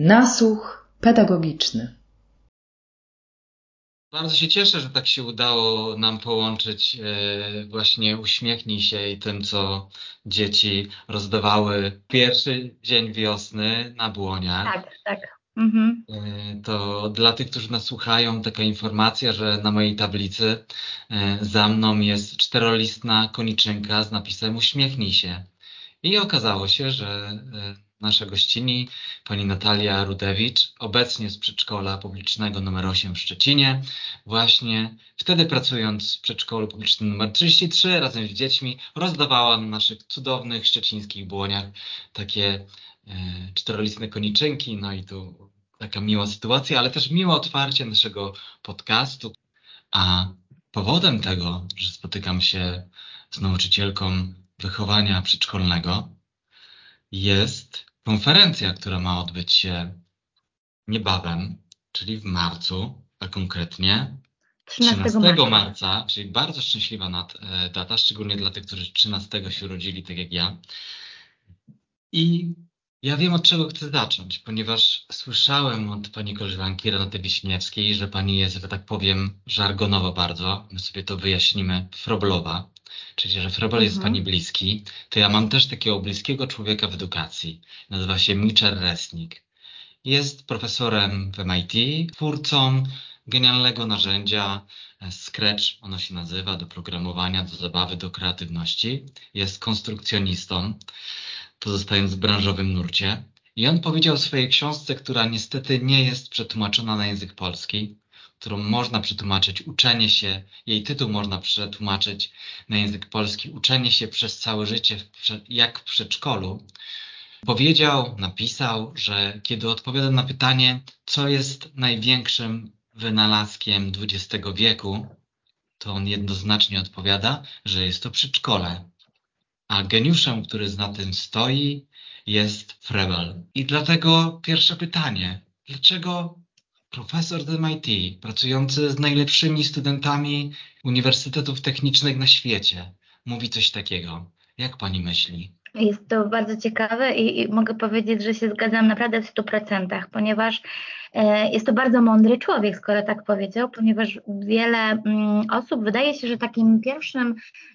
Nasłuch pedagogiczny. Bardzo się cieszę, że tak się udało nam połączyć e, właśnie uśmiechnij się i tym, co dzieci rozdawały pierwszy dzień wiosny na błoniach. Tak, tak. Mhm. E, to dla tych, którzy nas słuchają, taka informacja, że na mojej tablicy e, za mną jest czterolistna koniczynka z napisem uśmiechnij się. I okazało się, że nasza gościni, pani Natalia Rudewicz, obecnie z przedszkola publicznego numer 8 w Szczecinie. Właśnie wtedy pracując w przedszkolu publicznym numer 33 razem z dziećmi rozdawała na naszych cudownych szczecińskich błoniach takie e, czterolistne koniczynki. No i tu taka miła sytuacja, ale też miłe otwarcie naszego podcastu. A powodem tego, że spotykam się z nauczycielką wychowania przedszkolnego, jest konferencja, która ma odbyć się niebawem, czyli w marcu, a konkretnie 13, 13 marca. czyli bardzo szczęśliwa e, data, szczególnie dla tych, którzy 13 się urodzili, tak jak ja. I ja wiem, od czego chcę zacząć, ponieważ słyszałem od pani koleżanki Renaty Wiśniewskiej, że pani jest, że tak powiem, żargonowo bardzo, my sobie to wyjaśnimy, froblowa czyli że Frobel jest mhm. Pani bliski, to ja mam też takiego bliskiego człowieka w edukacji. Nazywa się Mitchell Resnick. Jest profesorem w MIT, twórcą genialnego narzędzia e, Scratch, ono się nazywa, do programowania, do zabawy, do kreatywności. Jest konstrukcjonistą, pozostając w branżowym nurcie. I on powiedział w swojej książce, która niestety nie jest przetłumaczona na język polski, którą można przetłumaczyć, uczenie się, jej tytuł można przetłumaczyć na język polski, uczenie się przez całe życie, jak w przedszkolu, powiedział, napisał, że kiedy odpowiada na pytanie, co jest największym wynalazkiem XX wieku, to on jednoznacznie odpowiada, że jest to przedszkole. A geniuszem, który za tym stoi, jest Frebel. I dlatego pierwsze pytanie, dlaczego profesor z MIT, pracujący z najlepszymi studentami uniwersytetów technicznych na świecie, mówi coś takiego. Jak pani myśli? Jest to bardzo ciekawe i, i mogę powiedzieć, że się zgadzam naprawdę w 100%, ponieważ e, jest to bardzo mądry człowiek, skoro tak powiedział, ponieważ wiele mm, osób wydaje się, że takim pierwszym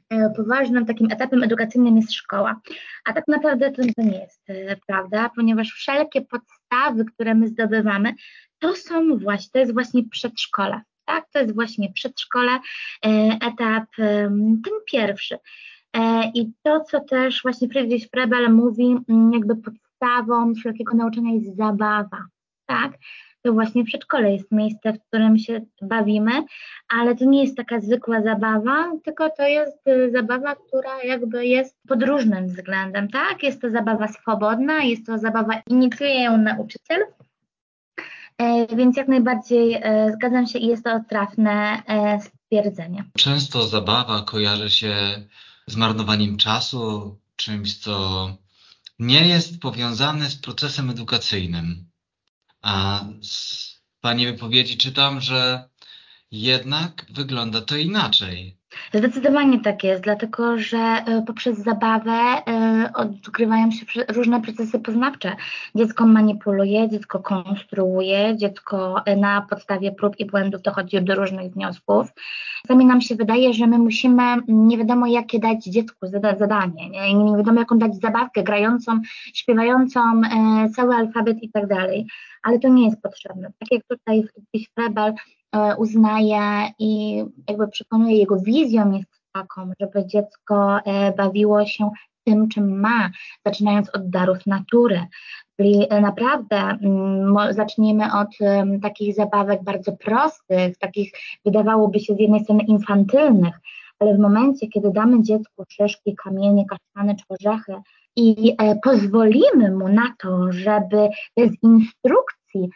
e, poważnym takim etapem edukacyjnym jest szkoła, a tak naprawdę to, nie jest e, prawda, ponieważ wszelkie podstawy, które my zdobywamy, to są właśnie, to jest właśnie przedszkole. Tak, to jest właśnie przedszkole, e, etap ten pierwszy. E, I to, co też właśnie Friedrich Frebel mówi, jakby podstawą wszelkiego nauczania jest zabawa. Tak? To właśnie przedszkole jest miejsce, w którym się bawimy, ale to nie jest taka zwykła zabawa, tylko to jest y, zabawa, która jakby jest pod różnym względem, tak? Jest to zabawa swobodna, jest to zabawa, inicjuje ją nauczyciel, E, więc jak najbardziej e, zgadzam się i jest to trafne e, stwierdzenie. Często zabawa kojarzy się z marnowaniem czasu, czymś, co nie jest powiązane z procesem edukacyjnym. A z Pani wypowiedzi czytam, że jednak wygląda to inaczej. Zdecydowanie tak jest, dlatego że e, poprzez zabawę e, odgrywają się różne procesy poznawcze. Dziecko manipuluje, dziecko konstruuje, dziecko e, na podstawie prób i błędów dochodzi do różnych wniosków. Czasami nam się wydaje, że my musimy nie wiadomo jakie dać dziecku zadanie, nie, nie wiadomo jaką dać zabawkę grającą, śpiewającą cały alfabet i tak dalej, ale to nie jest potrzebne. Tak jak tutaj Frebel E, uznaje i jakby przekonuje, jego wizją jest taką, żeby dziecko e, bawiło się tym, czym ma, zaczynając od darów natury. Czyli e, naprawdę mm, zaczniemy od takich zabawek bardzo prostych, takich wydawałoby się z jednej strony infantylnych, ale w momencie, kiedy damy dziecku szyszki, kamienie, kasztany czy orzechy i pozwolimy mu na to, żeby bez instrukcji e,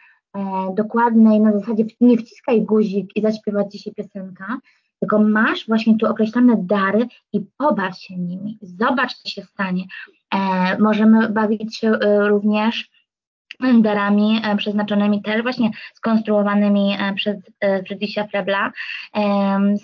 dokładnej, na zasadzie nie wciskaj guzik i zaśpiewać dzisiaj piosenka, tylko masz właśnie tu określone dary i pobaw się nimi. Zobacz, co się stanie. E, możemy bawić się e, również darami e, przeznaczonymi też właśnie skonstruowanymi e, przez e, Friedricha Frebla.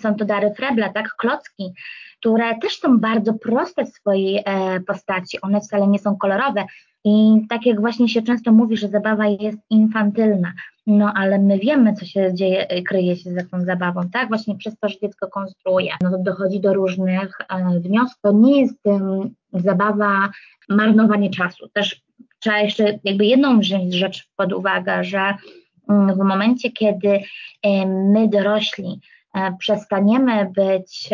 Są to dary Frebla, tak, klocki, które też są bardzo proste w swojej postaci. One wcale nie są kolorowe, I tak jak właśnie się często mówi, że zabawa jest infantylna, no ale my wiemy, co się dzieje, kryje się za tą zabawą, tak? Właśnie przez to, że dziecko konstruuje, no to dochodzi do różnych e, wniosków. To nie jest um, zabawa marnowanie czasu. Też trzeba jeszcze jakby jedną rzecz pod uwagę, że um, w momencie, kiedy um, my dorośli e, przestaniemy być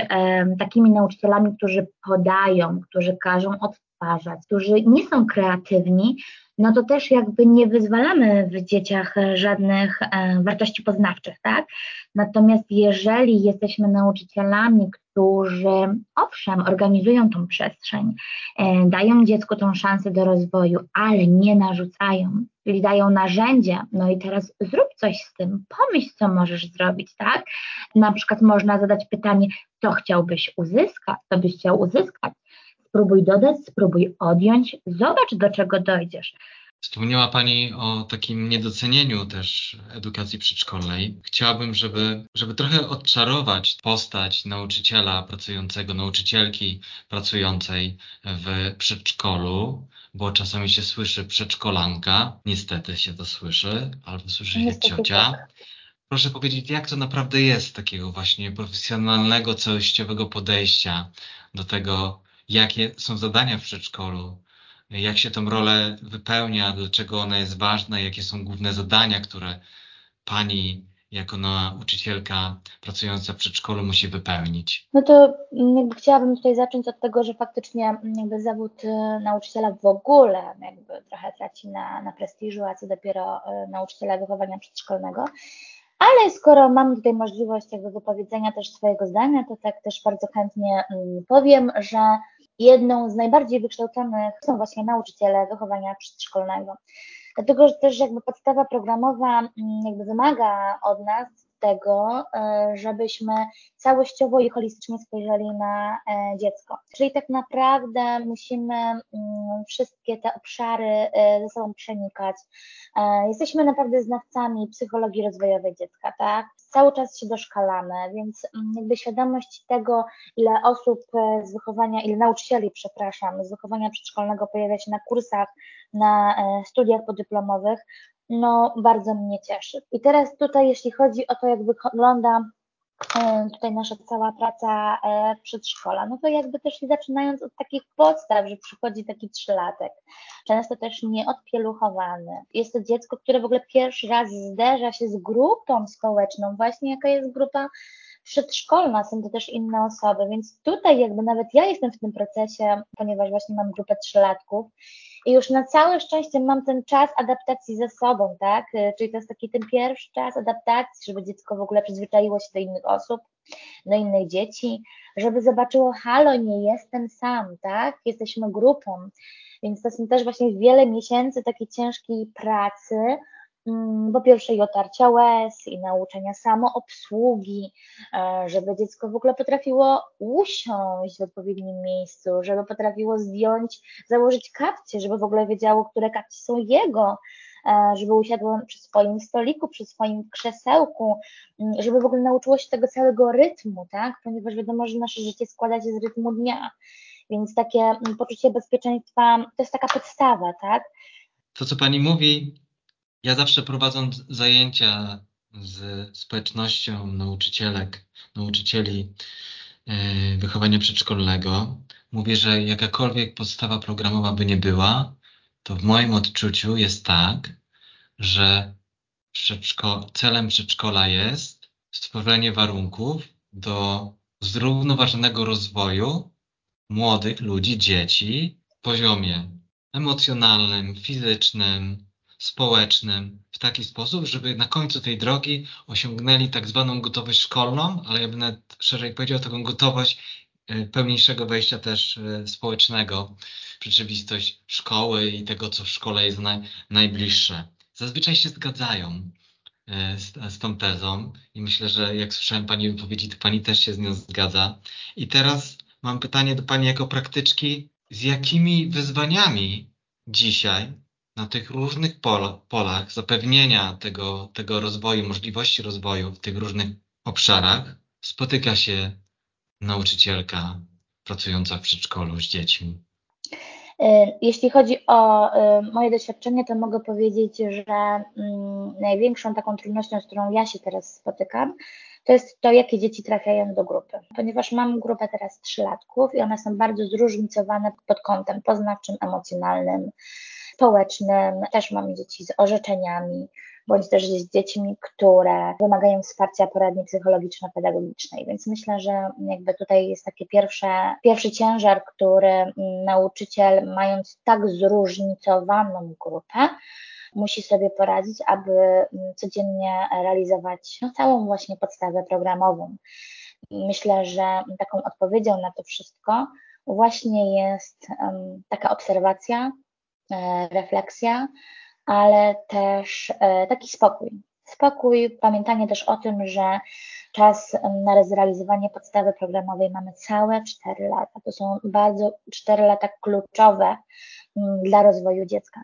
takimi nauczycielami, którzy podają, którzy każą którzy nie są kreatywni, no to też jakby nie wyzwalamy w dzieciach żadnych e, wartości poznawczych, tak? Natomiast jeżeli jesteśmy nauczycielami, którzy owszem, organizują tą przestrzeń, e, dają dziecku tą szansę do rozwoju, ale nie narzucają, czyli dają narzędzia, no i teraz zrób coś z tym, pomyśl, co możesz zrobić, tak? Na przykład można zadać pytanie, co chciałbyś uzyskać, co byś chciał uzyskać, spróbuj dodać, spróbuj odjąć, zobacz do czego dojdziesz. Wspomniała Pani o takim niedocenieniu też edukacji przedszkolnej. Chciałabym, żeby, żeby trochę odczarować postać nauczyciela pracującego, nauczycielki pracującej w przedszkolu, bo czasami się słyszy przedszkolanka, niestety się to słyszy, albo słyszy się niestety ciocia. Tak. Proszę powiedzieć, jak to naprawdę jest takiego właśnie profesjonalnego, całościowego podejścia do tego, jakie są zadania w przedszkolu, jak się tą rolę wypełnia, dlaczego ona jest ważna, jakie są główne zadania, które pani jako nauczycielka pracująca w przedszkolu musi wypełnić? No to jakby chciałabym tutaj zacząć od tego, że faktycznie jakby zawód y, nauczyciela w ogóle jakby trochę traci na, na prestiżu, a co dopiero y, nauczyciela wychowania przedszkolnego. Ale skoro mam tutaj możliwość jakby wypowiedzenia też swojego zdania, to tak też bardzo chętnie mm, powiem, że jedną z najbardziej wykształconych są właśnie nauczyciele wychowania przedszkolnego. Dlatego, że też jakby podstawa programowa mm, jakby wymaga od nas tego, e, żebyśmy całościowo i holistycznie spojrzeli na e, dziecko. Czyli tak naprawdę musimy mm, wszystkie te obszary e, ze sobą przenikać. Jesteśmy naprawdę znawcami psychologii rozwojowej dziecka, tak? Cały czas się doszkalamy, więc mm, jakby świadomość tego, ile osób z wychowania, ile nauczycieli, przepraszam, z wychowania przedszkolnego pojawia się na kursach, na studiach podyplomowych, no bardzo mnie cieszy. I teraz tutaj, jeśli chodzi o to, jak wygląda e, tutaj nasza cała praca e, przedszkola, no to jakby też zaczynając od takich podstaw, że przychodzi taki trzylatek, często też nieodpieluchowany. Jest to dziecko, które w ogóle pierwszy raz zderza się z grupą społeczną, właśnie jaka jest grupa przedszkolna, są to też inne osoby, więc tutaj jakby nawet ja jestem w tym procesie, ponieważ właśnie mam grupę trzylatków i już na całe szczęście mam ten czas adaptacji ze sobą, tak? Y, czyli to jest taki ten pierwszy czas adaptacji, żeby dziecko w ogóle przyzwyczaiło się do innych osób, do innych dzieci, żeby zobaczyło, halo, nie jestem sam, tak? Jesteśmy grupą. Więc to są też właśnie wiele miesięcy takiej ciężkiej pracy, po pierwsze i otarcia łez, i nauczenia samoobsługi, e, żeby dziecko w ogóle potrafiło usiąść w odpowiednim miejscu, żeby potrafiło zdjąć, założyć kapcie, żeby w ogóle wiedziało, które kapcie są jego, e, żeby usiadło przy swoim stoliku, przy swoim krzesełku, mm, żeby w ogóle nauczyło się tego całego rytmu, tak? Ponieważ wiadomo, że nasze życie składa się z rytmu dnia, więc takie mm, poczucie bezpieczeństwa to jest taka podstawa, tak? To, co Pani mówi, ja zawsze prowadząc zajęcia z społecznością nauczycielek, nauczycieli e, wychowania przedszkolnego, mówię, że jakakolwiek podstawa programowa by nie była, to w moim odczuciu jest tak, że przedszko celem przedszkola jest stworzenie warunków do zrównoważonego rozwoju młodych ludzi, dzieci w poziomie emocjonalnym, fizycznym, społecznym w taki sposób, żeby na końcu tej drogi osiągnęli tak zwaną gotowość szkolną, ale ja bym nawet szerzej powiedział taką gotowość e, pełniejszego wejścia też e, społecznego w rzeczywistość szkoły i tego, co w szkole jest naj, najbliższe. Zazwyczaj się zgadzają e, z, z tą tezą i myślę, że jak słyszałem Pani wypowiedzi, to Pani też się z nią zgadza. I teraz mam pytanie do Pani jako praktyczki, z jakimi wyzwaniami dzisiaj na tych różnych polach zapewnienia tego, tego rozwoju, możliwości rozwoju w tych różnych obszarach spotyka się nauczycielka pracująca w przedszkolu z dziećmi? Jeśli chodzi o moje doświadczenie, to mogę powiedzieć, że mm, największą taką trudnością, z którą ja się teraz spotykam, to jest to, jakie dzieci trafiają do grupy. Ponieważ mam grupę teraz trzylatków i one są bardzo zróżnicowane pod kątem poznawczym, emocjonalnym, społecznym. Też mam dzieci z orzeczeniami, bądź też z dziećmi, które wymagają wsparcia poradni psychologiczno-pedagogicznej. Więc myślę, że jakby tutaj jest taki pierwsze, pierwszy ciężar, który nauczyciel, mając tak zróżnicowaną grupę, musi sobie poradzić, aby codziennie realizować no, całą właśnie podstawę programową. Myślę, że taką odpowiedzią na to wszystko właśnie jest um, taka obserwacja, refleksja, ale też e, taki spokój. Spokój, pamiętanie też o tym, że czas na zrealizowanie podstawy programowej mamy całe 4 lata. To są bardzo 4 lata kluczowe mm, dla rozwoju dziecka.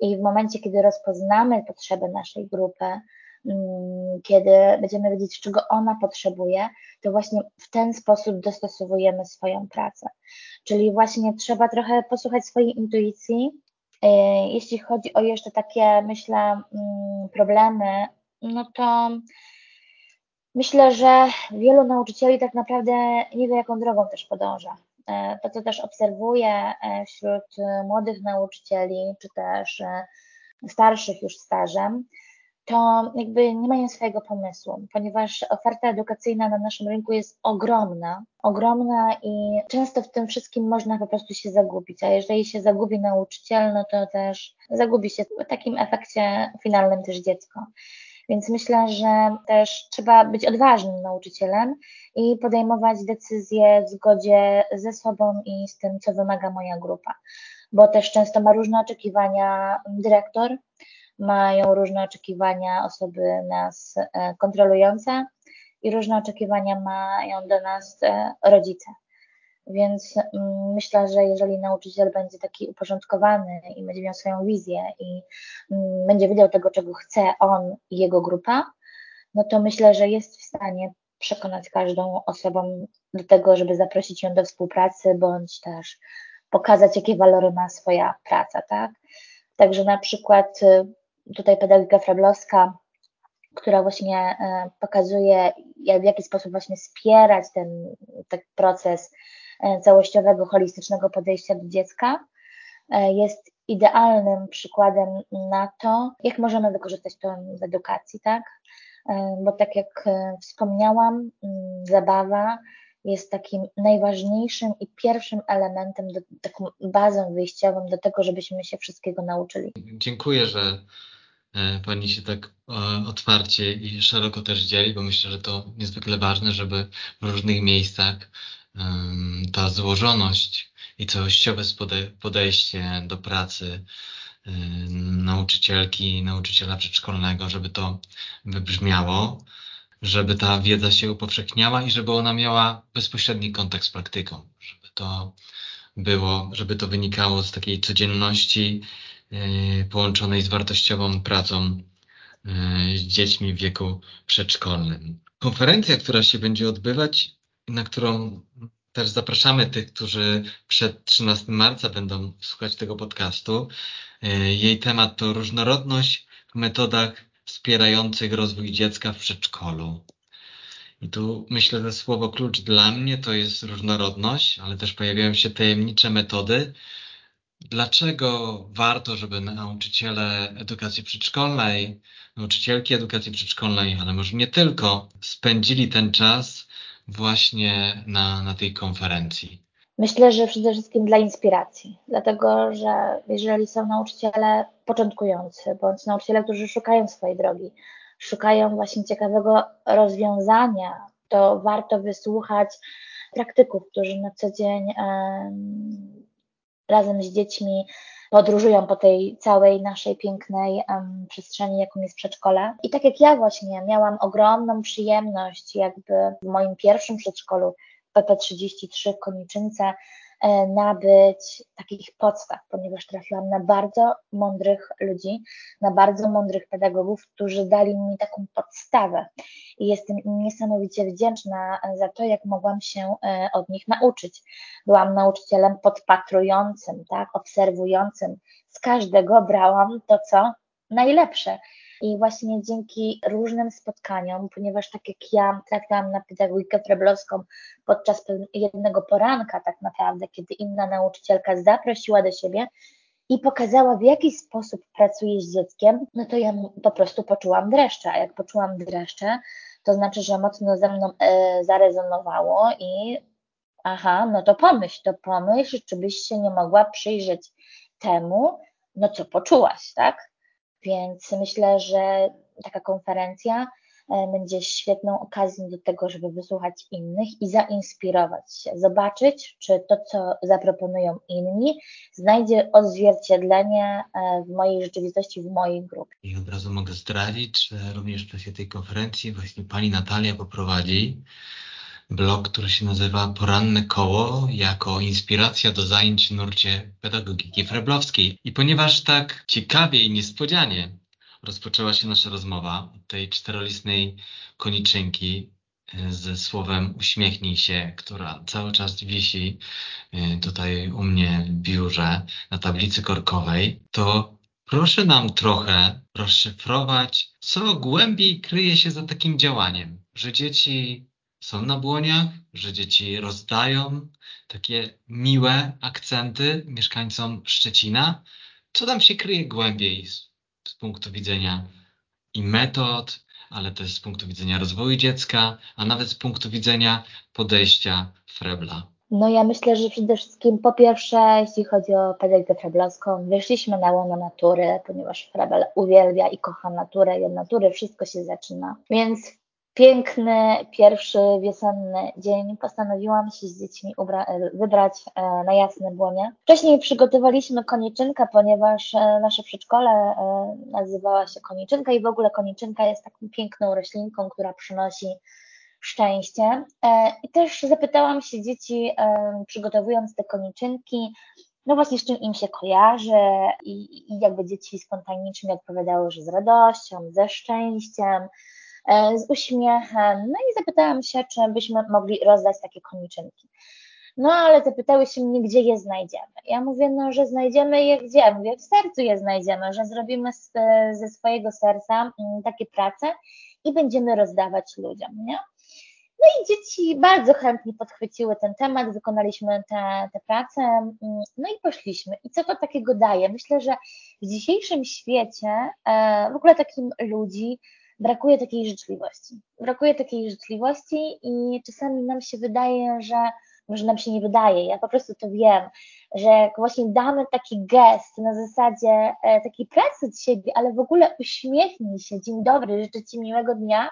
I w momencie, kiedy rozpoznamy potrzeby naszej grupy, mm, kiedy będziemy wiedzieć, czego ona potrzebuje, to właśnie w ten sposób dostosowujemy swoją pracę. Czyli właśnie trzeba trochę posłuchać swojej intuicji, E, jeśli chodzi o jeszcze takie, myślę, mm, problemy, no to myślę, że wielu nauczycieli tak naprawdę nie wie, jaką drogą też podąża. E, to, co też obserwuję e, wśród młodych nauczycieli, czy też starszych już stażem, to jakby nie mają swojego pomysłu, ponieważ oferta edukacyjna na naszym rynku jest ogromna, ogromna i często w tym wszystkim można po prostu się zagubić, a jeżeli się zagubi nauczyciel, no to też zagubi się w takim efekcie finalnym też dziecko. Więc myślę, że też trzeba być odważnym nauczycielem i podejmować decyzje w zgodzie ze sobą i z tym, co wymaga moja grupa, bo też często ma różne oczekiwania dyrektor, mają różne oczekiwania osoby nas e, kontrolujące i różne oczekiwania mają do nas e, rodzice. Więc mm, myślę, że jeżeli nauczyciel będzie taki uporządkowany i będzie miał swoją wizję i mm, będzie wiedział tego, czego chce on i jego grupa, no to myślę, że jest w stanie przekonać każdą osobą do tego, żeby zaprosić ją do współpracy, bądź też pokazać, jakie walory ma swoja praca, tak? Także na przykład y, tutaj pedagogika frablowska, która właśnie e, pokazuje, w jaki sposób właśnie wspierać ten, ten proces e, całościowego, holistycznego podejścia do dziecka, e, jest idealnym przykładem na to, jak możemy wykorzystać to w edukacji, tak? Bo tak jak wspomniałam, zabawa jest takim najważniejszym i pierwszym elementem, do, taką bazą wyjściową do tego, żebyśmy się wszystkiego nauczyli. Dziękuję, że E, pani się tak e, otwarcie i szeroko też dzieli, bo myślę, że to niezwykle ważne, żeby w różnych miejscach ta złożoność i całościowe podejście do pracy e, nauczycielki, nauczyciela przedszkolnego, żeby to wybrzmiało, żeby ta wiedza się upowszechniała i żeby ona miała bezpośredni kontakt z praktyką, żeby to było, żeby to wynikało z takiej codzienności E, połączonej z wartościową pracą e, z dziećmi w wieku przedszkolnym. Konferencja, która się będzie odbywać, na którą też zapraszamy tych, którzy przed 13 marca będą słuchać tego podcastu. E, jej temat to różnorodność w metodach wspierających rozwój dziecka w przedszkolu. I tu myślę, że słowo klucz dla mnie to jest różnorodność, ale też pojawiają się tajemnicze metody, Dlaczego warto, żeby nauczyciele edukacji przedszkolnej, nauczycielki edukacji przedszkolnej, ale może nie tylko, spędzili ten czas właśnie na, na tej konferencji? Myślę, że przede wszystkim dla inspiracji, dlatego że jeżeli są nauczyciele początkujący, bądź nauczyciele, którzy szukają swojej drogi, szukają właśnie ciekawego rozwiązania, to warto wysłuchać praktyków, którzy na co dzień razem z dziećmi podróżują po tej całej naszej pięknej przestrzeni, jaką jest przedszkole. I tak jak ja właśnie miałam ogromną przyjemność, jakby w moim pierwszym przedszkolu PP33 w Koniczynce, e, nabyć takich podstaw, ponieważ trafiłam na bardzo mądrych ludzi, na bardzo mądrych pedagogów, którzy dali mi taką podstawę i jestem niesamowicie wdzięczna za to, jak mogłam się e, od nich nauczyć. Byłam nauczycielem podpatrującym, tak, obserwującym. Z każdego brałam to, co najlepsze. I właśnie dzięki różnym spotkaniom, ponieważ tak jak ja trafiłam na pedagogikę freblowską podczas jednego poranka tak naprawdę, kiedy inna nauczycielka zaprosiła do siebie i pokazała w jaki sposób pracuje z dzieckiem, no to ja po prostu poczułam dreszcze, a jak poczułam dreszcze, to znaczy, że mocno ze mną e, zarezonowało i aha, no to pomyśl, to pomyśl, czy byś się nie mogła przyjrzeć temu, no co poczułaś, tak? Więc myślę, że taka konferencja e, będzie świetną okazją do tego, żeby wysłuchać innych i zainspirować się, zobaczyć, czy to, co zaproponują inni, znajdzie odzwierciedlenie e, w mojej rzeczywistości, w mojej grupie. I od razu mogę zdradzić, że również w czasie tej konferencji właśnie pani Natalia poprowadzi blog, który się nazywa Poranne Koło, jako inspiracja do zajęć w nurcie pedagogiki freblowskiej. I ponieważ tak ciekawie i niespodzianie rozpoczęła się nasza rozmowa tej czterolistnej koniczynki e, ze słowem uśmiechnij się, która cały czas wisi e, tutaj u mnie w biurze na tablicy korkowej, to proszę nam trochę rozszyfrować, co głębiej kryje się za takim działaniem, że dzieci są na błoniach, że dzieci rozdają takie miłe akcenty mieszkańcom Szczecina. Co tam się kryje głębiej z, z punktu widzenia i metod, ale też z punktu widzenia rozwoju dziecka, a nawet z punktu widzenia podejścia Frebla? No ja myślę, że przede wszystkim po pierwsze, jeśli chodzi o pedagogikę freblowską, wyszliśmy na łono natury, ponieważ Frebel uwielbia i kocha naturę i od natury wszystko się zaczyna. Więc piękny, pierwszy wiosenny dzień postanowiłam się z dziećmi wybrać e, na jasne błonie. Wcześniej przygotowaliśmy koniczynkę, ponieważ e, nasze przedszkole e, nazywała się koniczynka i w ogóle koniczynka jest taką piękną roślinką, która przynosi szczęście. I też zapytałam się dzieci, przygotowując te koniczynki, no właśnie z czym im się kojarzy i, i jakby dzieci spontanicznie odpowiadały, że z radością, ze szczęściem, z uśmiechem. No i zapytałam się, czy byśmy mogli rozdać takie koniczynki. No ale zapytały się mnie, gdzie je znajdziemy. Ja mówię, no, że znajdziemy je gdzie? Mówię, w sercu je znajdziemy, że zrobimy z, ze swojego serca mm, takie prace i będziemy rozdawać ludziom, nie? No i dzieci bardzo chętnie podchwyciły ten temat, wykonaliśmy te, te prace, mm, no i poszliśmy. I co to takiego daje? Myślę, że w dzisiejszym świecie, e, w ogóle takim ludzi, brakuje takiej życzliwości. Brakuje takiej życzliwości i czasami nam się wydaje, że może nam się nie wydaje, ja po prostu to wiem, że jak właśnie damy taki gest na zasadzie e, takiej pracy od siebie, ale w ogóle uśmiechnij się, dzień dobry, życzę Ci miłego dnia,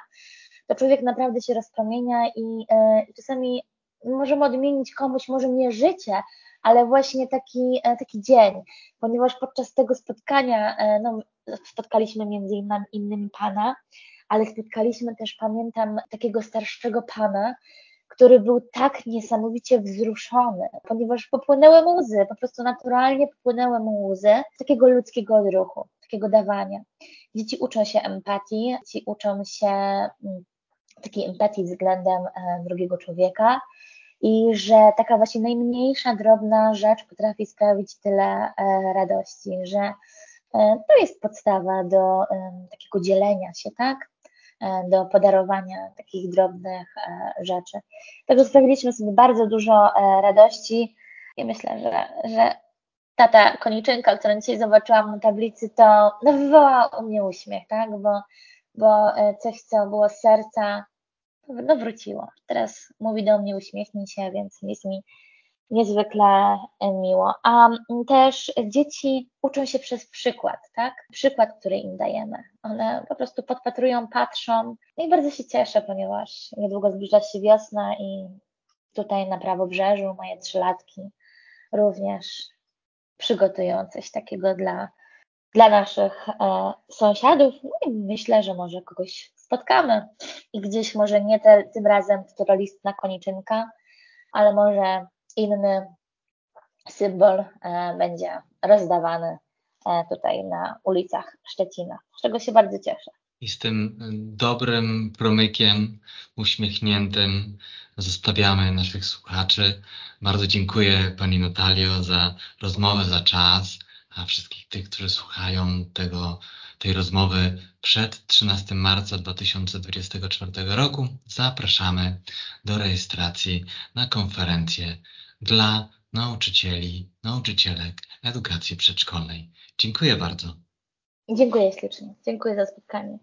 to człowiek naprawdę się rozpromienia i e, czasami możemy odmienić komuś może nie życie, ale właśnie taki, e, taki dzień, ponieważ podczas tego spotkania e, no, spotkaliśmy między innymi pana, ale spotkaliśmy też, pamiętam, takiego starszego pana, który był tak niesamowicie wzruszony, ponieważ popłynęły mu łzy, po prostu naturalnie popłynęły mu łzy takiego ludzkiego odruchu, takiego dawania. Dzieci uczą się empatii, dzieci uczą się mm, takiej empatii względem e, drugiego człowieka, i że taka właśnie najmniejsza, drobna rzecz potrafi sprawić tyle e, radości, że e, to jest podstawa do takiego dzielenia się, tak? Do podarowania takich drobnych rzeczy. Także sprawiliśmy sobie bardzo dużo radości i myślę, że, że tata koniczynka, którą dzisiaj zobaczyłam na tablicy, to no, wywołała u mnie uśmiech, tak? Bo, bo coś, co było z serca, no wróciło. Teraz mówi do mnie uśmiechnij się, więc jest mi niezwykle miło. A też dzieci uczą się przez przykład, tak? Przykład, który im dajemy. One po prostu podpatrują, patrzą no i bardzo się cieszę, ponieważ niedługo zbliża się wiosna i tutaj na prawobrzeżu moje trzylatki również przygotują coś takiego dla, dla naszych e, sąsiadów. No myślę, że może kogoś spotkamy i gdzieś może nie te, tym razem czterolistna koniczynka, ale może inny symbol e, będzie rozdawany e, tutaj na ulicach Szczecina, z czego się bardzo cieszę. I z tym dobrym promykiem, uśmiechniętym zostawiamy naszych słuchaczy. Bardzo dziękuję Pani Natalio za rozmowę, za czas, a wszystkich tych, którzy słuchają tego, tej rozmowy przed 13 marca 2024 roku, zapraszamy do rejestracji na konferencję dla nauczycieli, nauczycielek edukacji przedszkolnej. Dziękuję bardzo. Dziękuję ślicznie. Dziękuję za spotkanie.